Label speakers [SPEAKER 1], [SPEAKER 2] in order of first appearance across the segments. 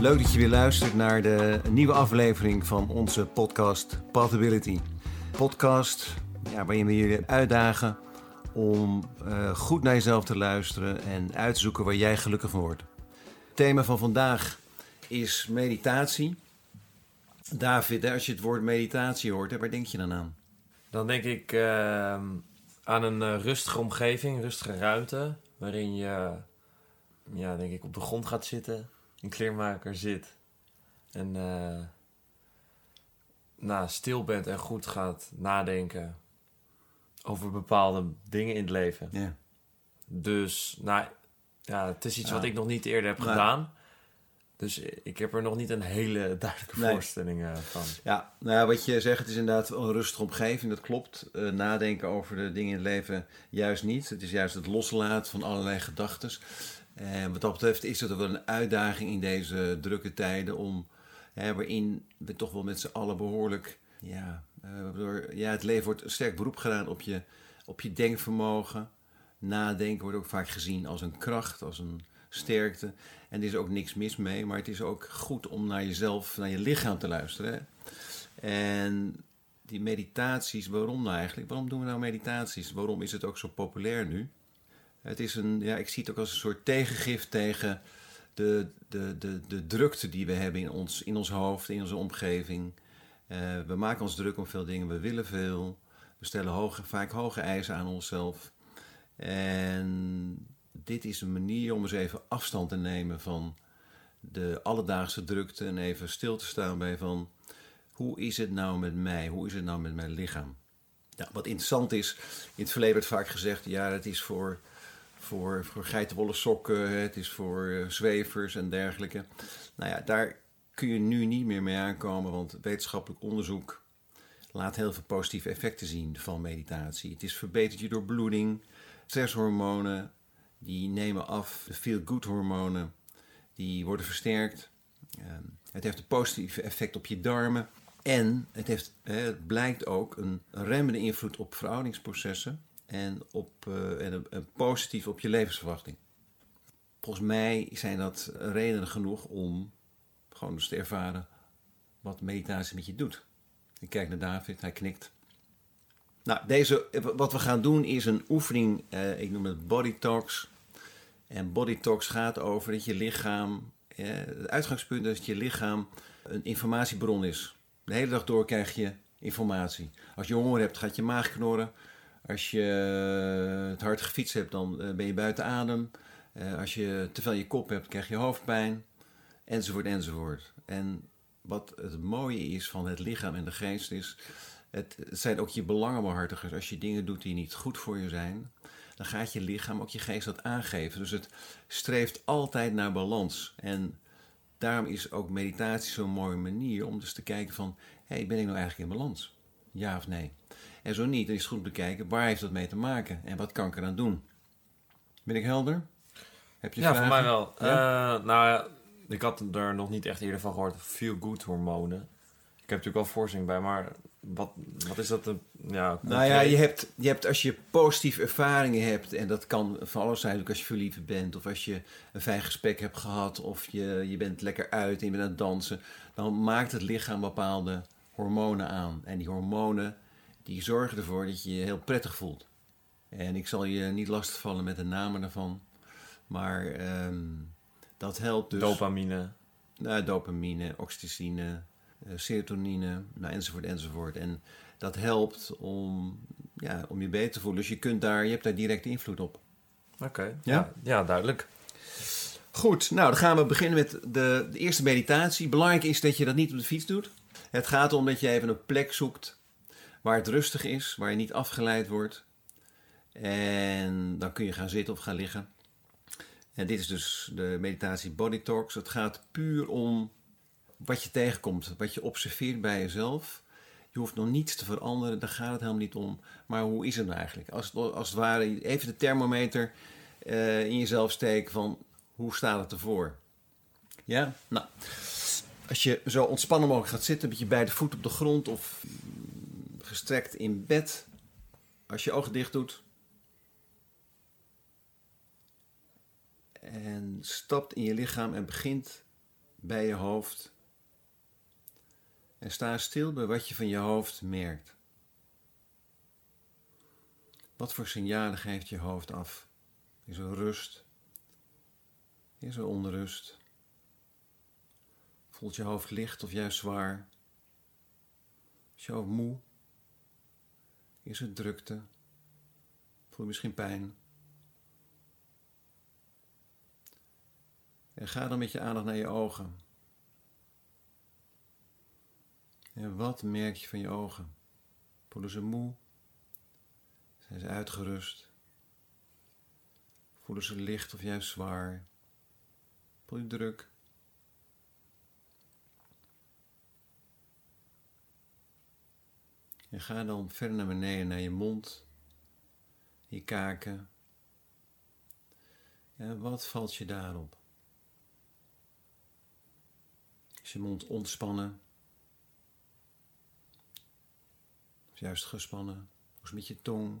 [SPEAKER 1] Leuk dat je weer luistert naar de nieuwe aflevering van onze podcast Pathability. Podcast ja, waarin we jullie uitdagen om uh, goed naar jezelf te luisteren en uit te zoeken waar jij gelukkig van wordt. Het thema van vandaag is meditatie. David, als je het woord meditatie hoort, waar denk je dan aan?
[SPEAKER 2] Dan denk ik uh, aan een uh, rustige omgeving, rustige ruimte, waarin je, ja, denk ik, op de grond gaat zitten, een kleermaker zit en uh, nou, stil bent en goed gaat nadenken over bepaalde dingen in het leven.
[SPEAKER 1] Ja.
[SPEAKER 2] Dus, nou, ja, het is iets
[SPEAKER 1] Ja.
[SPEAKER 2] wat ik nog niet eerder heb gedaan. Dus ik heb er nog niet een hele duidelijke
[SPEAKER 1] Nee.
[SPEAKER 2] voorstelling eh, van.
[SPEAKER 1] Ja, nou ja, wat je zegt, het is inderdaad een rustige omgeving, dat klopt. Eh, nadenken over de dingen in het leven juist niet. Het is juist het loslaten van allerlei gedachten. En wat dat betreft is het wel een uitdaging in deze drukke tijden om, hè, waarin we toch wel met z'n allen behoorlijk, ja, eh, ja, het leven wordt sterk beroep gedaan op je, op je denkvermogen. Nadenken wordt ook vaak gezien als een kracht, als een sterkte. En er is ook niks mis mee, maar het is ook goed om naar jezelf, naar je lichaam te luisteren. En die meditaties, waarom nou eigenlijk? Waarom doen we nou meditaties? Waarom is het ook zo populair nu? Het is een, ja, ik zie het ook als een soort tegengif tegen de, de, de, de drukte die we hebben in ons, in ons hoofd, in onze omgeving. Eh, we maken ons druk om veel dingen, we willen veel. We stellen hoge, vaak hoge eisen aan onszelf. En dit is een manier om eens even afstand te nemen van de alledaagse drukte en even stil te staan bij van hoe is het nou met mij? Hoe is het nou met mijn lichaam? Ja, wat interessant is, in het verleden werd vaak gezegd, ja, het is voor, voor, voor geitenwolle sokken, het is voor eh, zwevers en dergelijke. Nou ja, daar kun je nu niet meer mee aankomen, want wetenschappelijk onderzoek laat heel veel positieve effecten zien van meditatie. Het is verbetert je doorbloeding, stresshormonen, die nemen af, de feel-good hormonen, die worden versterkt. Ehm, het heeft een positief effect op je darmen. En het, heeft, het blijkt ook een remmende invloed op verhoudingsprocessen en, op, eh, en een, een positief op je levensverwachting. Volgens mij zijn dat redenen genoeg om gewoon eens te ervaren wat meditatie met je doet. Ik kijk naar David, hij knikt. Nou, deze, wat we gaan doen is een oefening, eh, ik noem het Body Talks. En Body Talks gaat over dat je lichaam, het uitgangspunt is dat je lichaam een informatiebron is. De hele dag door krijg je informatie. Als je honger hebt, gaat je maag knorren. Als je eh, het hard gefietst hebt, dan eh, ben je buiten adem. Eh, als je te veel je kop hebt, krijg je hoofdpijn. Enzovoort, enzovoort. En wat het mooie is van het lichaam en de geest is... Het, het zijn ook je belangenbehartigers. Als je dingen doet die niet goed voor je zijn... dan gaat je lichaam, ook je geest dat aangeven. Dus het streeft altijd naar balans. En daarom is ook meditatie zo'n mooie manier... om dus te kijken van... hé, hey, ben ik nou eigenlijk in balans? Ja of nee? En zo niet, dan is het goed bekijken... waar heeft dat mee te maken? En wat kan ik eraan doen? Ben ik helder? Heb je
[SPEAKER 2] Ja,
[SPEAKER 1] vragen?
[SPEAKER 2] voor mij wel.
[SPEAKER 1] Ja?
[SPEAKER 2] Eh, nou ja, ik had er nog niet echt eerder van gehoord. Feel-good hormonen. Ik heb natuurlijk wel voorziening bij, maar wat, wat is dat? Een, ja,
[SPEAKER 1] Nou ja, je hebt, je hebt als je positieve ervaringen hebt, en dat kan van alles zijn, ook als je verliefd bent, of als je een fijn gesprek hebt gehad, of je, je bent lekker uit en je bent aan het dansen, dan maakt het lichaam bepaalde hormonen aan. En die hormonen die zorgen ervoor dat je je heel prettig voelt. En ik zal je niet lastigvallen met de namen daarvan, maar ehm, dat helpt dus.
[SPEAKER 2] Dopamine.
[SPEAKER 1] Nou, dopamine, oxytocine, eh, serotonine, nou, enzovoort, enzovoort. En dat helpt om, ja, om je beter te voelen. Dus je, kunt daar, je hebt daar direct invloed op.
[SPEAKER 2] Oké,
[SPEAKER 1] Ja?
[SPEAKER 2] ja? ja, duidelijk.
[SPEAKER 1] Goed, nou dan gaan we beginnen met de, de eerste meditatie. Belangrijk is dat je dat niet op de fiets doet. Het gaat om dat je even een plek zoekt waar het rustig is, waar je niet afgeleid wordt. En dan kun je gaan zitten of gaan liggen. En dit is dus de meditatie Body Talks. Het gaat puur om wat je tegenkomt, wat je observeert bij jezelf. Je hoeft nog niets te veranderen, daar gaat het helemaal niet om. Maar hoe is het nou eigenlijk? Als, het- als het ware even de thermometer eh, in jezelf steken van hoe staat het ervoor? Ja? Nou, als je zo ontspannen mogelijk gaat zitten met je beide voeten op de grond of gestrekt in bed. Als je ogen dicht doet. En stapt in je lichaam en begint bij je hoofd. En sta stil bij wat je van je hoofd merkt. Wat voor signalen geeft je hoofd af? Is er rust? Is er onrust? Voelt je hoofd licht of juist zwaar? Is je hoofd moe? Is er drukte? Voel je misschien pijn? En ga dan met je aandacht naar je ogen. En wat merk je van je ogen? Voelen ze moe? Zijn ze uitgerust? Voelen ze licht of juist zwaar? Voel je druk? En ga dan verder naar beneden, naar je mond, je kaken. En wat valt je daarop? Is je mond ontspannen? Of juist gespannen? Hoe is het met je tong?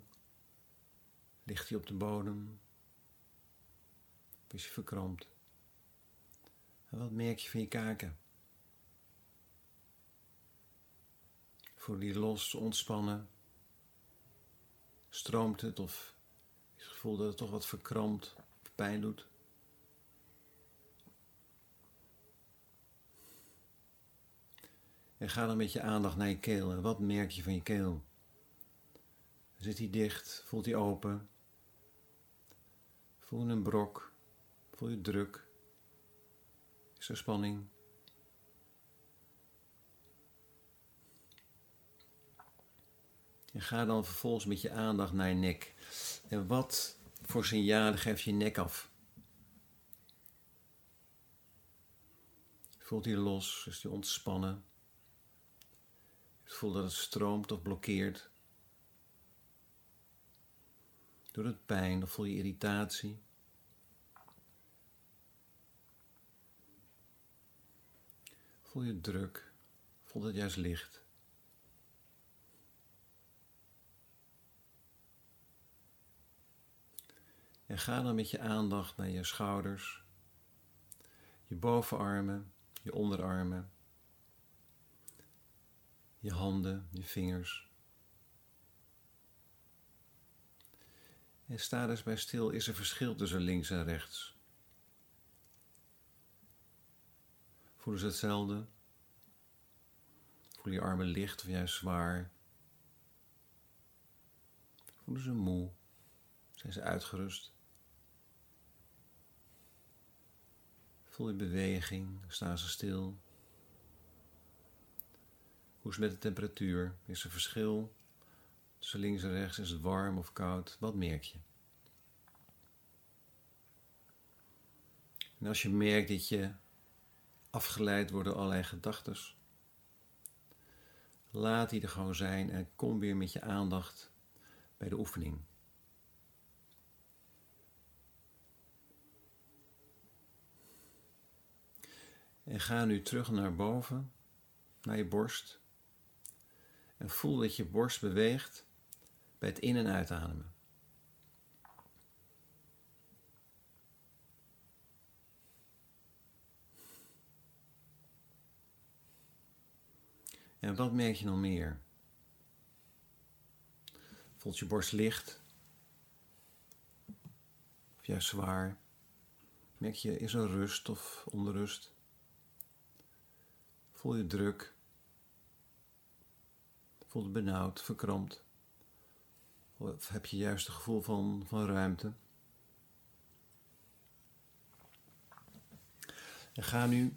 [SPEAKER 1] Ligt hij op de bodem? Of is je verkrampt? En wat merk je van je kaken? Voel die los, ontspannen? Stroomt het of is het gevoel dat het toch wat verkrampt pijn doet? En ga dan met je aandacht naar je keel. En wat merk je van je keel? Zit hij dicht? Voelt hij open? Voel je een brok? Voel je druk? Is er spanning? En ga dan vervolgens met je aandacht naar je nek. En wat voor signalen geeft je nek af? Voelt hij los? Is hij ontspannen? Voel dat het stroomt of blokkeert. Doet het pijn of voel je irritatie? Voel je druk? Voelt het juist licht? En ga dan met je aandacht naar je schouders, je bovenarmen, je onderarmen, je handen, je vingers. En sta dus bij stil, is er verschil tussen links en rechts? Voelen ze hetzelfde? Voel je armen licht of juist zwaar? Voelen ze moe? Zijn ze uitgerust? Voel beweging? Staan ze stil? Hoe is het met de temperatuur? Is er verschil tussen links en rechts? Is het warm of koud? Wat merk je? En als je merkt dat je afgeleid wordt door allerlei gedachten, laat die er gewoon zijn en kom weer met je aandacht bij de oefening. En ga nu terug naar boven, naar je borst. En voel dat je borst beweegt bij het in- en uitademen. En wat merk je nog meer? Voelt je borst licht? Of juist zwaar? Merk je, is er rust of onrust? Voel je druk? Voel je benauwd, verkrampt? Of heb je juist het gevoel van, van ruimte? En ga nu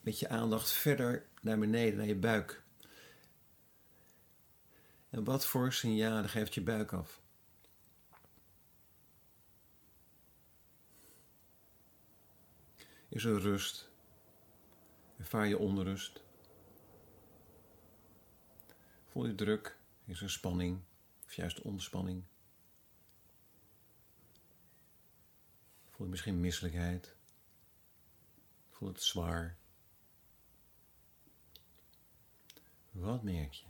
[SPEAKER 1] met je aandacht verder naar beneden, naar je buik. En wat voor signalen geeft je buik af? Is er rust? Ervaar je onrust? Voel je druk? Is er spanning of juist ontspanning? Voel je misschien misselijkheid? Voel het zwaar? Wat merk je?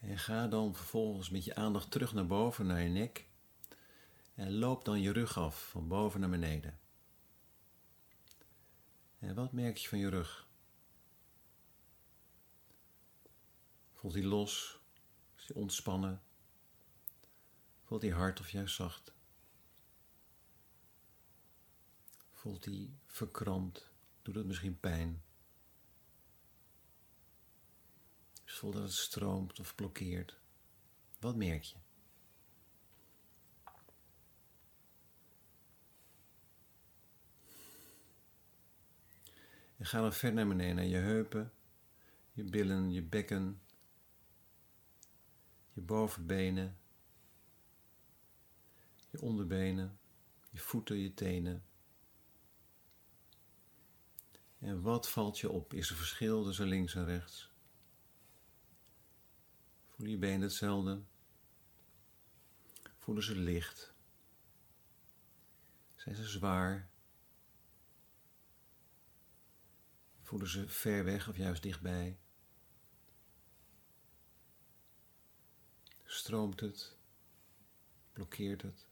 [SPEAKER 1] En ga dan vervolgens met je aandacht terug naar boven, naar je nek. En loop dan je rug af, van boven naar beneden. En wat merk je van je rug? Voelt die los? Is die ontspannen? Voelt die hard of juist zacht? Voelt die verkrampt? Doet het misschien pijn? Voelt dat het stroomt of blokkeert? Wat merk je? En ga dan verder naar beneden, naar je heupen, je billen, je bekken, je bovenbenen, je onderbenen, je voeten, je tenen. En wat valt je op? Is er verschil tussen links en rechts? Voelen je benen hetzelfde? Voelen ze licht? Zijn ze zwaar? Voelen ze ver weg of juist dichtbij? Stroomt het? Blokkeert het?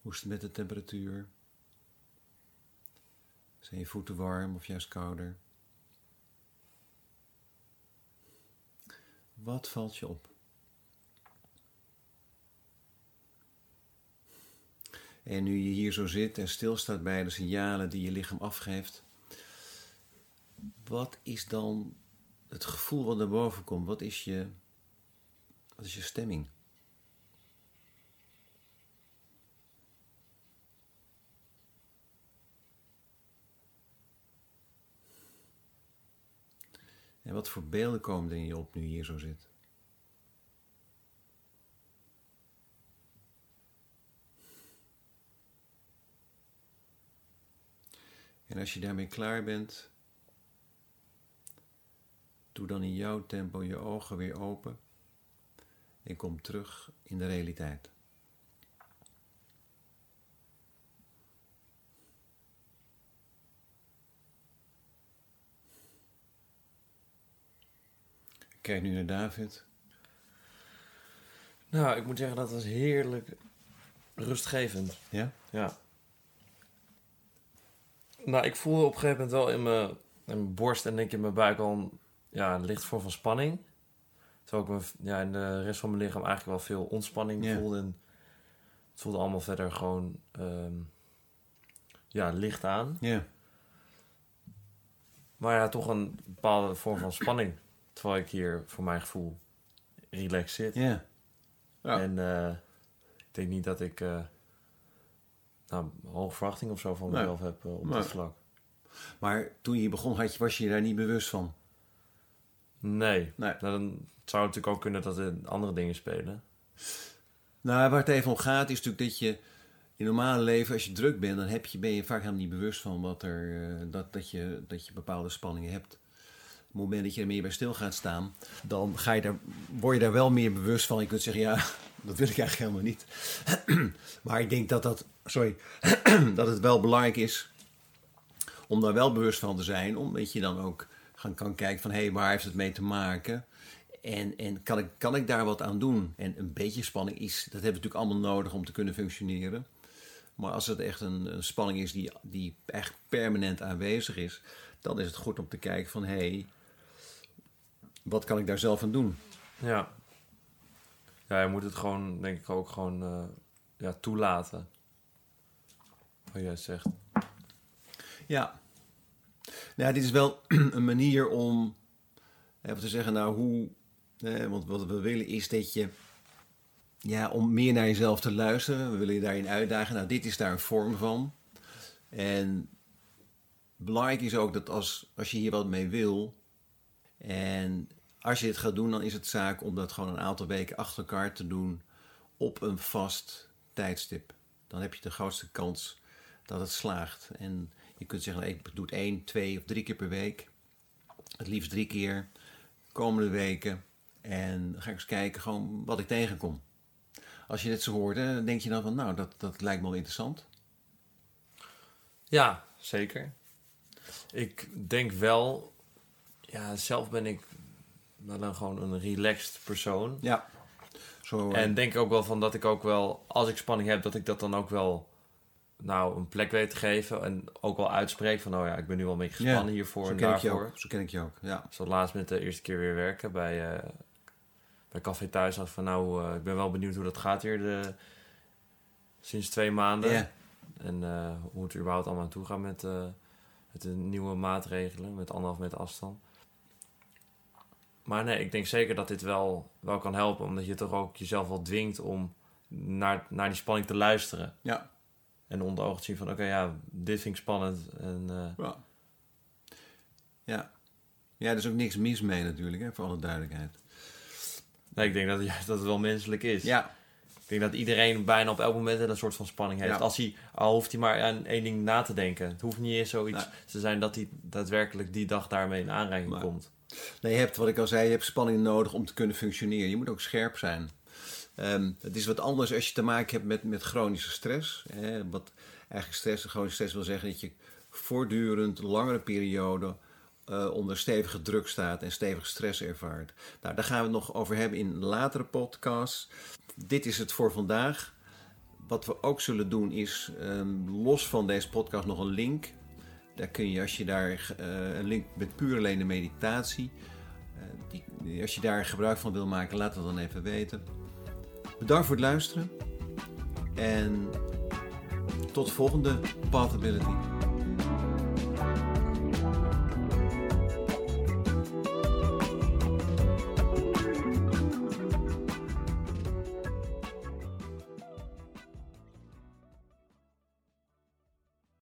[SPEAKER 1] Hoe is het met de temperatuur? Zijn je voeten warm of juist kouder? Wat valt je op? En nu je hier zo zit en stilstaat bij de signalen die je lichaam afgeeft, wat is dan het gevoel wat naar boven komt? Wat is je, wat is je stemming? En wat voor beelden komen er in je op nu je hier zo zit? En als je daarmee klaar bent, doe dan in jouw tempo je ogen weer open en kom terug in de realiteit. Kijk nu naar David.
[SPEAKER 2] Nou, ik moet zeggen dat was heerlijk rustgevend.
[SPEAKER 1] Ja?
[SPEAKER 2] Ja. Nou, ik voelde op een gegeven moment wel in mijn, in mijn borst en denk ik in mijn buik al een, ja, een licht vorm van spanning. Terwijl ik me, ja, in de rest van mijn lichaam eigenlijk wel veel ontspanning voelde. En het voelde allemaal verder gewoon ehm, ja, licht aan.
[SPEAKER 1] Ja.
[SPEAKER 2] Maar ja, toch een bepaalde vorm van spanning. Terwijl ik hier voor mijn gevoel relaxed zit.
[SPEAKER 1] Ja. Ja.
[SPEAKER 2] En eh, ik denk niet dat ik eh nou, hoge verwachting of zo van
[SPEAKER 1] Nee.
[SPEAKER 2] mezelf heb eh, op
[SPEAKER 1] Nee.
[SPEAKER 2] dit vlak.
[SPEAKER 1] Maar toen je begon, had je, was je je daar niet bewust van?
[SPEAKER 2] Nee.
[SPEAKER 1] Nee.
[SPEAKER 2] Nou, dan zou het natuurlijk ook kunnen dat er andere dingen spelen.
[SPEAKER 1] Nou, waar het even om gaat is natuurlijk dat je in het normale leven, als je druk bent, dan heb je, ben je vaak helemaal niet bewust van wat er, eh, dat, dat, je, dat je bepaalde spanningen hebt. Het moment dat je er meer bij stil gaat staan, dan ga je daar, word je daar wel meer bewust van. Je kunt zeggen, ja, dat wil ik eigenlijk helemaal niet. maar ik denk dat dat, sorry, dat het wel belangrijk is om daar wel bewust van te zijn. Omdat je dan ook gaan, kan kijken van, hé, hey, waar heeft het mee te maken? En, en kan, ik, kan ik daar wat aan doen? En een beetje spanning is, dat hebben we natuurlijk allemaal nodig om te kunnen functioneren. Maar als het echt een, een spanning is die, die echt permanent aanwezig is, dan is het goed om te kijken van hé, hey, wat kan ik daar zelf aan doen?
[SPEAKER 2] Ja. Ja, je moet het gewoon, denk ik, ook gewoon eh, ja, toelaten. Wat jij zegt.
[SPEAKER 1] Ja. Nou, ja, dit is wel een manier om even te zeggen, nou hoe, eh, want wat we willen is dat je, ja, om meer naar jezelf te luisteren. We willen je daarin uitdagen. Nou, dit is daar een vorm van. En belangrijk is ook dat als, als je hier wat mee wil en als je dit gaat doen, dan is het zaak om dat gewoon een aantal weken achter elkaar te doen op een vast tijdstip. Dan heb je de grootste kans dat het slaagt. En je kunt zeggen, ik doe het één, twee of drie keer per week. Het liefst drie keer. Komende weken. En ga ik eens kijken gewoon wat ik tegenkom. Als je dit zo hoort, dan denk je dan van, nou, dat, dat lijkt me wel interessant.
[SPEAKER 2] Ja, zeker. Ik denk wel, ja, zelf ben ik wel een, gewoon een relaxed persoon.
[SPEAKER 1] Ja. Zo, eh,
[SPEAKER 2] En denk ook wel van dat ik ook wel, als ik spanning heb, dat ik dat dan ook wel nou, een plek weet te geven. En ook wel uitspreek van, oh ja, ik ben nu wel een beetje gespannen hiervoor
[SPEAKER 1] zo
[SPEAKER 2] en
[SPEAKER 1] ken ik je
[SPEAKER 2] daarvoor.
[SPEAKER 1] ook. Zo ken ik je ook, ja.
[SPEAKER 2] Zat laatst met de eerste keer weer werken bij, eh, bij Café Thuis. Had van, nou, eh, ik ben wel benieuwd hoe dat gaat hier de, sinds twee maanden.
[SPEAKER 1] Ja.
[SPEAKER 2] En hoe het er überhaupt allemaal aan toe gaat met, met de nieuwe maatregelen, met anderhalf meter afstand. Maar nee, ik denk zeker dat dit wel, wel kan helpen, omdat je toch ook jezelf wel dwingt om naar, naar die spanning te luisteren.
[SPEAKER 1] Ja.
[SPEAKER 2] En onder ogen te zien van, oké, ja, dit vind ik spannend. En, eh,
[SPEAKER 1] Ja. Ja. Ja, er is ook niks mis mee natuurlijk, hè, voor alle duidelijkheid.
[SPEAKER 2] nee, ik denk dat, juist dat het wel menselijk is.
[SPEAKER 1] Ja.
[SPEAKER 2] Ik denk dat iedereen bijna op elk moment een soort van spanning heeft.
[SPEAKER 1] Ja.
[SPEAKER 2] Als hij, al hoeft hij maar aan één ding na te denken. Het hoeft niet eens zoiets
[SPEAKER 1] Nee.
[SPEAKER 2] te zijn dat hij daadwerkelijk die dag daarmee in aanraking komt.
[SPEAKER 1] Nee, je hebt, wat ik al zei, je hebt spanning nodig om te kunnen functioneren. Je moet ook scherp zijn. Ehm, het is wat anders als je te maken hebt met, met chronische stress. Hè, wat eigenlijk stress, chronische stress wil zeggen dat je voortdurend, langere periode eh, onder stevige druk staat en stevige stress ervaart. Nou, daar gaan we het nog over hebben in latere podcasts. Dit is het voor vandaag. Wat we ook zullen doen is, ehm, los van deze podcast, nog een link. Daar kun je, als je daar eh, een link met puur alleen de meditatie. eh, die, als je daar gebruik van wil maken, laat het dan even weten. Bedankt voor het luisteren. En tot de volgende Pathability.